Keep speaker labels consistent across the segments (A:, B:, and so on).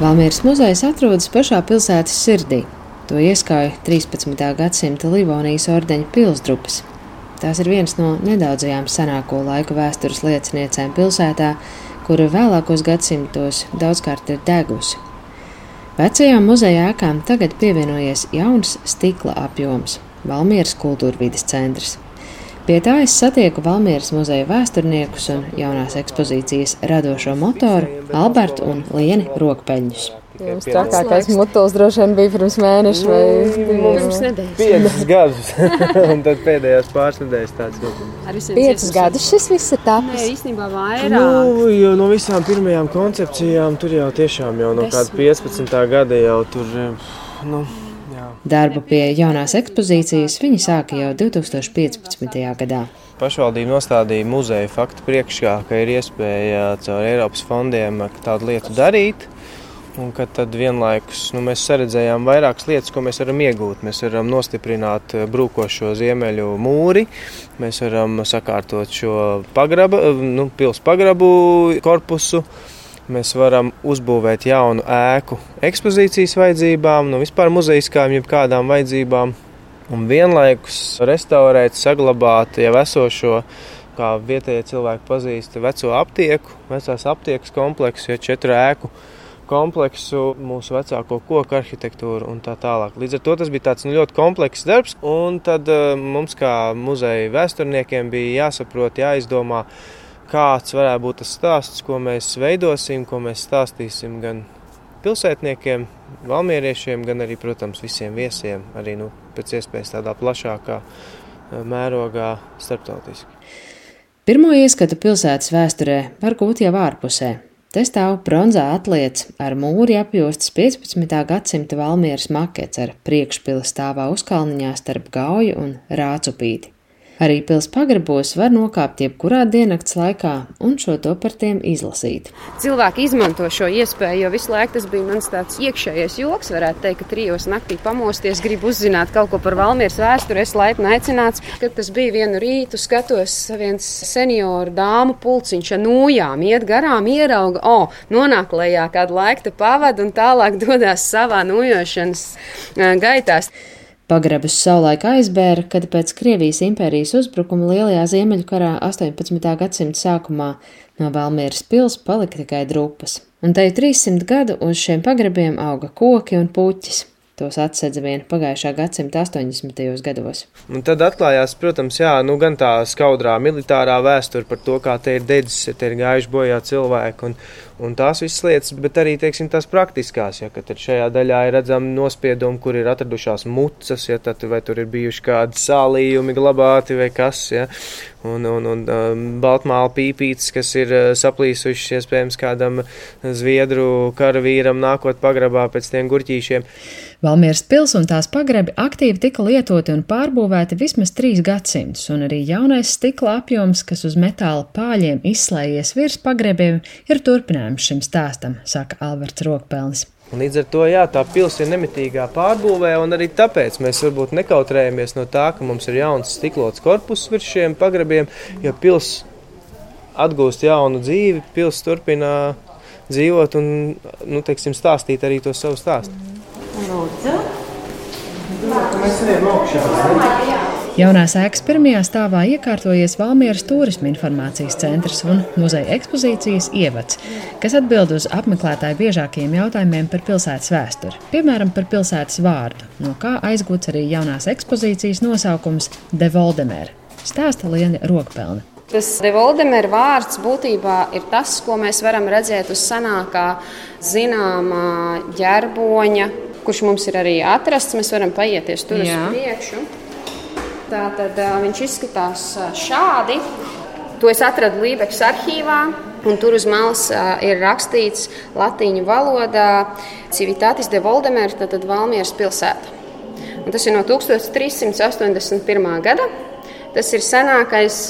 A: Valmieras muzejs atrodas pašā pilsētas sirdī. To ieskauj 13. gadsimta Livonijas ordeņa pilsdrupas. Tās ir viens no nedaudzajām senāko laiku vēstures lieciniecēm pilsētā, kura vēlākos gadsimtos daudzkārt ir degusi. Vecajām muzeja ēkām tagad pievienojies jauns stikla apjoms - Valmieras kultūrvides centrs. Pie tā es satieku Valmieras muzeja vēsturniekus un jaunās ekspozīcijas radošo motoru Albertu un Lieni Rokpeļņus.
B: Jums trakākais mutulis droši vien bija pirms mēneša vai
C: Pirms nedēļas.
D: Piecus gadus, un tad pēdējās pāris nedēļas tāds nu,
B: Piecus gadus šis viss ir
C: Nē,
B: tapis.
C: īstenībā vairāk.
D: Nu, jau no visām pirmajām koncepcijām tur jau tiešām jau no kāda 15. gada jau tur. Nu, jā.
A: Darbu pie jaunās ekspozīcijas viņi sāka jau 2015. gadā.
D: Pašvaldība nostādīja muzeja faktu priekšā, ka ir iespēja caur Eiropas fondiem tādu lietu darīt. Un ka tad vienlaikus nu, mēs redzējām vairākas lietas, ko mēs varam iegūt. Mēs varam nostiprināt brūkošo ziemeļu mūri, mēs varam sakārtot šo pagraba, nu, pilsētu pagrabu korpusu. Mēs varam uzbūvēt jaunu ēku ekspozīcijas vajadzībām, no vispār muzejiskām, jebkādām vajadzībām. Un vienlaikus restaurēt, saglabāt jau esošo, kā vietējie cilvēki pazīst, veco aptieku, vecās aptiekas kompleksu, ja četru ēku kompleksu, mūsu vecāko koku arhitektūru un tā tālāk. Līdz ar to tas bija tāds nu, ļoti komplekss darbs, un tad uh, mums, kā muzeja vēsturniekiem, bija jāsaprot, jāizdomā, kāds varētu būt tas stāsts, ko mēs veidosim, ko mēs stāstīsim gan pilsētniekiem, valmieriešiem, gan arī, protams, visiem viesiem, arī nu, pēc iespējas tādā plašākā uh, mērogā starptautiski.
A: Pirmo ieskatu pilsētas vēsturē var gūt jau ārpusē. Te stāv bronzā atliekas ar mūri apjostas 15. gadsimta Valmieras makets ar priekšpila stāvā uzkalniņā starp gauju un rācupīti. Arī pils pagrabos var nokāpt jebkurā diennakts laikā un šo to par tiem izlasīt.
C: Cilvēki izmanto šo iespēju, jo visu laiku tas bija mans tāds iekšējais joks. Varētu teikt, ka trijos naktī pamosties, gribu uzzināt kaut ko par Valmieras vēsturi. Es laipni aicināts, kad tas bija vienu rītu, skatos viens senioru dāmu pulciņš ar nūjām, iet garām, ierauga, o, oh, nonāk lejā kādu laiku pavadu un tālāk dodas savā nūjošanas gaitās.
A: Pagrabus savulaik aizbēra, kad pēc Krievijas impērijas uzbrukuma Lielajā Ziemeļkarā 18. gadsimta sākumā no Valmieras pils palika tikai drupas. Un te 300 gadu uz šiem pagrabiem auga koki un puķis. Tos atsedza vien pagājušā gadsimta 80. gados.
D: Un tad atklājās, protams, jā, nu, gan tā skaudrā militārā vēsture par to, kā te ir dedzis, te ir gājuši bojā cilvēki un, un tās visas lietas, bet arī, teiksim, tās praktiskās, ja, tad šajā daļā ir redzami nospiedumi, kur ir atradušās mucas, ja tad vai tur ir bijuši kādi sālījumi glabāti vai kas, ja, un, un, un um, baltmāla pīpītes, kas ir uh, saplīsušas iespējams kādam zviedru karavīram nākot pagrabā pēc tiem gurķīšiem.
A: Valmieras pils un tās pagrabi aktīvi tika lietoti un pārbūvēti vismaz trīs gadsimtus, un arī jaunais stikla apjoms, kas uz metāla pāļiem izslēdzies virs pagrabiem, ir turpinājums šim stāstam, saka Alberts Rokpelnis.
D: Līdz ar to jā, tā pilsēta ir nemitīgā pārbūvē, un arī tāpēc mēs varbūt nekautrējamies no tā, ka mums ir jauns stiklots korpus virs šiem pagrabiem, jo pilsēta atgūst jaunu dzīvi, pilsēta turpina dzīvot un nu, teiksim, stāstīt arī to savu stāstu.
C: Lūdzu.
D: Mēs ejam augšā.
A: Jaunās ēkas pirmajā stāvā iekārtojies Valmieras turisma informācijas centrs un muzeja ekspozīcijas ievads, kas atbild uz apmeklētāju biežākajiem jautājumiem par pilsētas vēsturi, piemēram, par pilsētas vārdu, no kā aizgūts arī jaunās ekspozīcijas nosaukums De Voldemēra. Stāsta Liena Rokpelna.
C: Tas Devoldemēra vārds būtībā ir tas, ko mēs varam redzēt uz senākā zināmā ģerboņa, kurš mums ir arī atrasts. Mēs varam paieties tur uz
A: Jā.
C: priekšu. Tā tad viņš izskatās šādi. To es atradu Lībekas arhīvā. Un tur uz malas ir rakstīts latīņu valodā Civitatis de Voldemēra, tātad Valmieras pilsēta. Un tas ir no 1381. gada. Tas ir senākais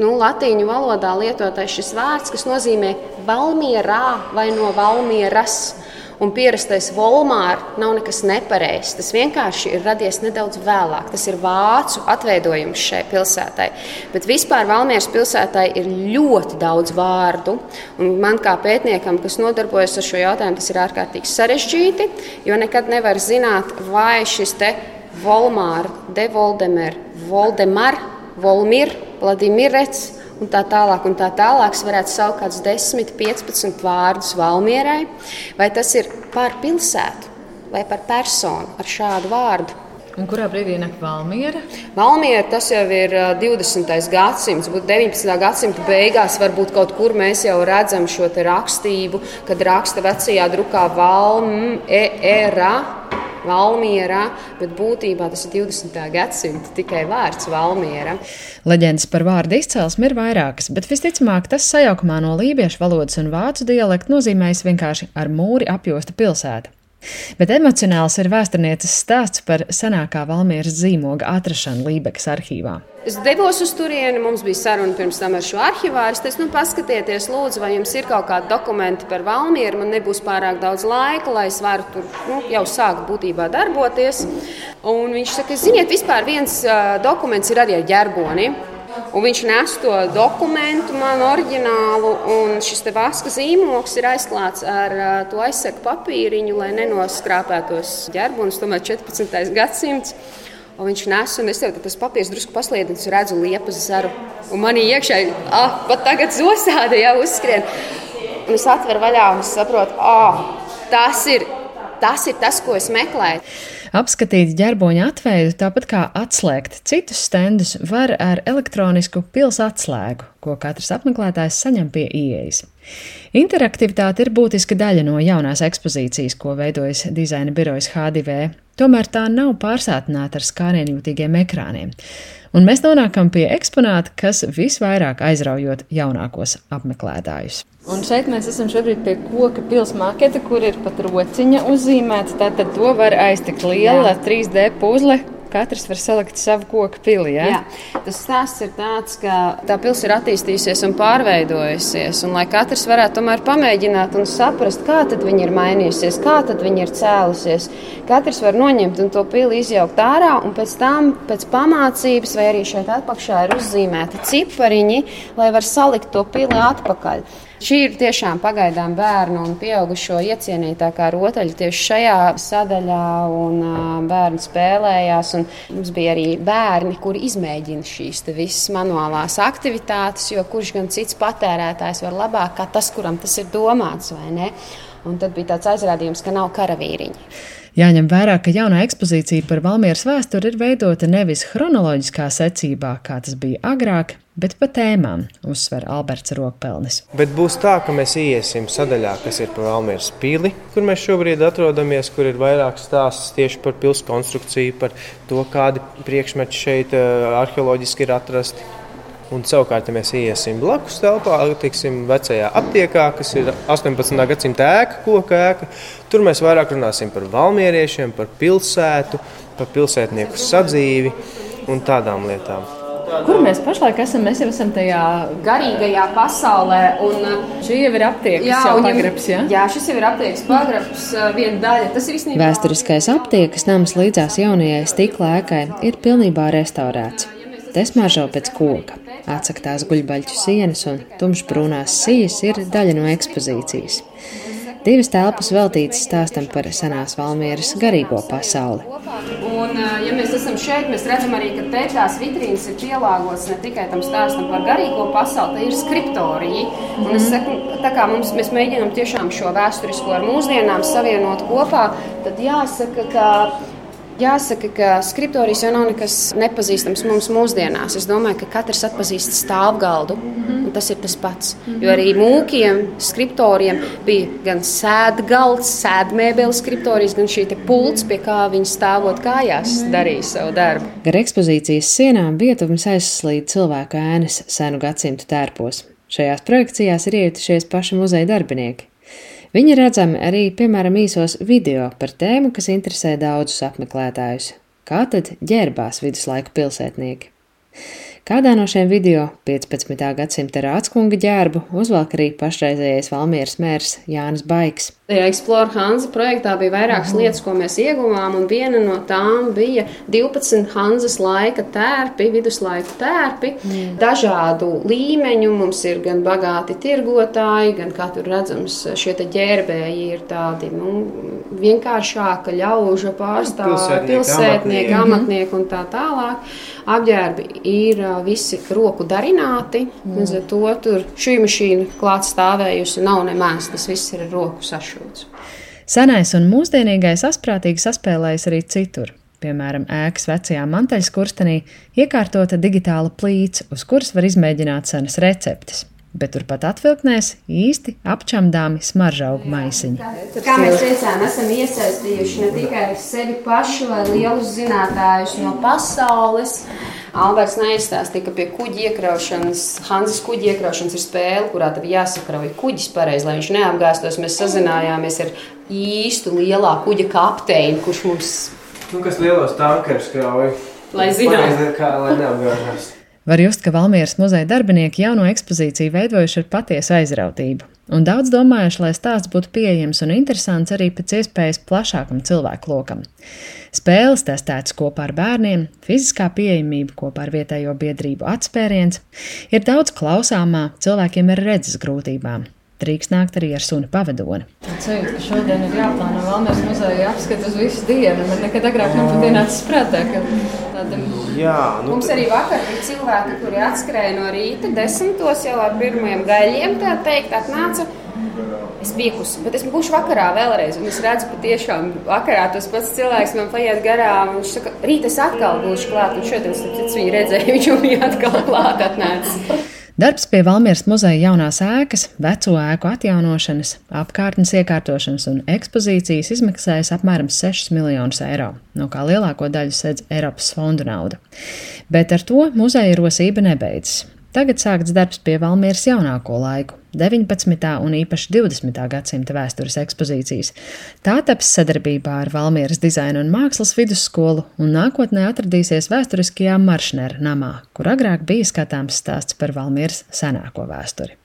C: nu, latīņu valodā lietotais šis vārds, kas nozīmē Valmierā vai no Valmieras. Un pierastais Volmārs nav nekas nepareizs. Tas vienkārši ir radies nedaudz vēlāk. Tas ir vācu atveidojums šai pilsētai. Bet vispār Valmieras pilsētai ir ļoti daudz vārdu. Un man kā pētniekam, kas nodarbojas ar šo jautājumu, tas ir ārkārtīgi sarežģīti, jo nekad nevar zināt, vai šis te Volmāra, Devoldemer, Voldemar, Volmir, Vladimirets un tā tālāk, un tā tālāk. Es varētu saukt kādus 10, 15 vārdus Valmierai, vai tas ir par pilsētu vai par personu ar šādu vārdu.
A: Un kurā brīdī nāk Valmiera?
C: Valmiera tas jau ir 20. gadsimts, bet 19. gadsimta beigās varbūt kaut kur mēs jau redzam šo rakstību, kad raksta vecajā drukā Valmiera. Valmiera, bet būtībā tas ir 20. gadsimta tikai vārds Valmiera.
A: Leģendas par vārdu izcelsmi ir vairākas, bet visticamāk tas sajaukumā no lībiešu valodas un vācu dialekta nozīmējas vienkārši ar mūri apjosta pilsēta. Bet emocionāls ir vēsturnieces stāsts par senākā Valmieras zīmoga atrašanu Lībekas arhīvā.
C: Es devos uz turieni, mums bija saruna pirms tam ar šo arhivāru. Es teicu, nu, paskatieties, lūdzu, vai jums ir kaut kādi dokumenti par Valmieru. Man nebūs pārāk daudz laika, lai es varu tur nu, jau sākt būtībā darboties. Un viņš saka, ziniet, vispār viens uh, dokuments ir arī ar ģerboni. Un viņš nes to dokumentu, man oriģinālu, un šis vaska zīmoks ir aizklāts ar to aizsegu papīriņu, lai nenoskrāpētos ģerbonis, tomēr 14. gadsimts. Un viņš nes, un es tev tas papīrs drusku pasliedinu, es redzu liepas zaru. Un manī iekšā ah, pat tagad zosāde jau uzskrien. Un es atveru vaļā un es saprotu, ah, tas ir, tas ir tas, ko es meklēju.
A: Apskatīt ģerboņa atveidu, tāpat kā atslēgt citus stendus, var ar elektronisku pilsētu atslēgu, ko katrs apmeklētājs saņem pie ieejas. Interaktivitāte ir būtiska daļa no jaunās ekspozīcijas, ko veidojas dizaina birojas H2V. Tomēr tā nav pārsātināta ar skārienjūtīgiem ekrāniem. Un mēs nonākam pie eksponāta, kas visvairāk aizraujot jaunākos apmeklētājus.
B: Un šeit mēs esam šobrīd pie koka pilsētas maketa, kur ir pat rociņa uzzīmēta. Tātad to var aiztikt liela Jā. 3D puzle, katrs var salikt savu koku pili. Ja?
C: Jā. Tas stāsts ir tāds, ka tā pilsēta ir attīstījusies un pārveidojusies. Un lai katrs varētu tomēr pamēģināt un saprast, kā viņa ir mainījusies, kā viņa ir cēlusies, katrs var noņemt un to pili izjaukt ārā, un pēc tam, pēc pamācības, vai arī šeit apakšā ir uzzīmēti cipariņi, lai var salikt to pili atpakaļ. Šī ir tiešām pagaidām bērnu un pieaugušo iecienītākā rotaļa tieši šajā sadaļā, un bērni spēlējās. Un mums bija arī bērni, kuri izmēģina šīs visas manuālās aktivitātes, jo kurš gan cits patērētājs var labāk kā tas, kuram tas ir domāts, vai ne? Un tad bija tāds aizrādījums, ka nav karavīriņi.
A: Jāņem vērā, ka jaunā ekspozīcija par Valmieras vēsturi ir veidota nevis chronoloģiskā secībā, kā tas bija agrāk, bet pa tēmām, uzsver Alberts Rokpelnis.
D: Bet būs tā, ka mēs iesim sadaļā, kas ir par Valmieras pili, kur mēs šobrīd atrodamies, kur ir vairāk stāsts tieši par pilsētu konstrukciju, par to, kādi priekšmeti šeit eh, arheoloģiski ir atrasti Un savukārt, ja mēs iesim blakus telpā, tiksim vecajā aptiekā, kas ir 18. gadsimta ēka, koka ēka, tur mēs vairāk runāsim par valmieriešiem, par pilsētu, par pilsētnieku sadzīvi un tādām lietām.
B: Kur mēs pašlaik esam? Mēs jau esam tajā
C: garīgajā pasaulē. Un,
B: šī jau ir aptiekas jā, jau pagrabs, ja?
C: jā, šis jau ir aptiekas pagrabs, viena daļa. Tas ir īstenībā.
A: Vēsturiskais aptiekas nams līdzās jaunajai stikla ēkai ir pilnībā restaurēts. Te smaržo pēc koka. Atsaktās guļbaļķu sienas un tumšbrūnās sijas ir daļa no ekspozīcijas. Divas telpas veltītas stāstam par senās Valmieras garīgo pasauli.
C: Un, ja mēs esam šeit, mēs redzam arī, ka te tās vitrīnas ir pielāgotas ne tikai tam stāstam par garīgo pasauli, tie ir skriptoriji. Un es saku, tā kā mums, mēs mēģinām tiešām šo vēsturisko ar mūsdienām savienot kopā, tad jāsaka, ka Jāsaka, ka skriptorijas jau nav nekas nepazīstams mums mūsdienās. Es domāju, ka katrs atpazīst stāvgaldu, tas ir tas pats. Jo arī mūkiem, skriptoriem bija gan sēdgalds, sēdmēbeles skriptorijas, gan šī pults, pie kā viņi stāvot kājās, darīja savu darbu.
A: Gar ekspozīcijas sienām vietuvums aizslīd cilvēku ēnas senu gadsimtu tērpos. Šajās projekcijās ir iejutušies paši muzeja darbinieki. Viņi redzami arī, piemēram, īsos video par tēmu, kas interesē daudzus apmeklētājus. Kā tad ģērbās viduslaiku pilsētnieki? Kādā no šiem video 15. gadsimta rādskunga ģērbu uzvalk arī pašreizējais Valmieras mērs Jānis Baiks.
C: Tajā Explore Hanza projektā bija vairākas mm. lietas, ko mēs ieguvām, un viena no tām bija 12 Hanzas laika tērpi, viduslaiku tērpi, mm. dažādu līmeņu. Mums ir gan bagāti tirgotāji, gan, kā tur redzams, šie ģērbēji ir tādi nu, vienkāršāka ļauža pārstāvji, pilsētnieki, amatnieki un tā tālāk. Apģērbi ir visi roku darināti, mm. līdz ar to tur šī mašīna klāt stāvējusi nav nemēs, tas viss ir roku sašūts.
A: Senais un mūsdienīgais asprātīgi saspēlējas arī citur. Piemēram, ēkas vecajā mantaļskurstenī iekārtota digitāla plīts, uz kuras var izmēģināt senas receptes bet turpat atvilknēs īsti apčamdāmi smaržaugu maisiņi.
C: Kā mēs teicām, esam iesaistījuši ne tikai sevi pašu vai lielus zinātājus no pasaules. Alberts neizstāstīja, ka pie kuģa iekraušanas, Hanzas kuģa iekraušanas ir spēle, kurā tev jāsakrauj kuģis pareizi, lai viņš neapgāstos. Mēs sazinājāmies ar īstu lielā kuģa kapteini, kurš mums.
D: Nu, kas lielos tankerus krauj?
C: Lai zinātu,
D: kā lai neapgāzās.
A: Var just, ka Valmieras muzeja darbinieki jauno ekspozīciju veidojuši ar patiesu aizrautību, un daudz domājuši, lai stāsts būtu pieejams un interesants arī pēc iespējas plašākam cilvēku lokam. Spēles testētas kopā ar bērniem, fiziskā pieejamība kopā ar vietējo biedrību atspēriens, ir daudz klausāmā cilvēkiem ar redzes grūtībām, drīkst nākt arī ar sunu pavadoni.
B: Sajūta, ka šodien ir jāplāno Valmēras muzeja apskats uz visu dienu. Man nekad agrāk nav pat ienācis prātā, ka tādam...
D: Jā, nu...
C: Mums arī vakar bija cilvēki, kuri atskrēja no rīta desmitos jau ar pirmajiem gaļiem, tā teikt, atnāca. Es piekusu, bet es būšu vakarā vēlreiz. Un es redzu, ka tiešām vakarā tas pats cilvēks man paiet garām. Viņš saka, rīt es atkal būšu klāt. Un šodien es viņu redzēju, viņš jau bija atkal klāt atnācis.
A: Darbs pie Valmieras muzeja jaunās ēkas, veco ēku atjaunošanas, apkārtnes iekārtošanas un ekspozīcijas izmaksājas apmēram 6 miljonus eiro, no kā lielāko daļu sedz Eiropas fondu nauda. Bet ar to muzeja rosība nebeidzas. Tagad sākts darbs pie Valmieras jaunāko laiku, 19. un īpaši 20. gadsimta vēstures ekspozīcijas. Tā taps sadarbībā ar Valmieras dizaina un mākslas vidusskolu un nākotnē atradīsies vēsturiskajā Maršnera namā, kur agrāk bija skatāms stāsts par Valmieras senāko vēsturi.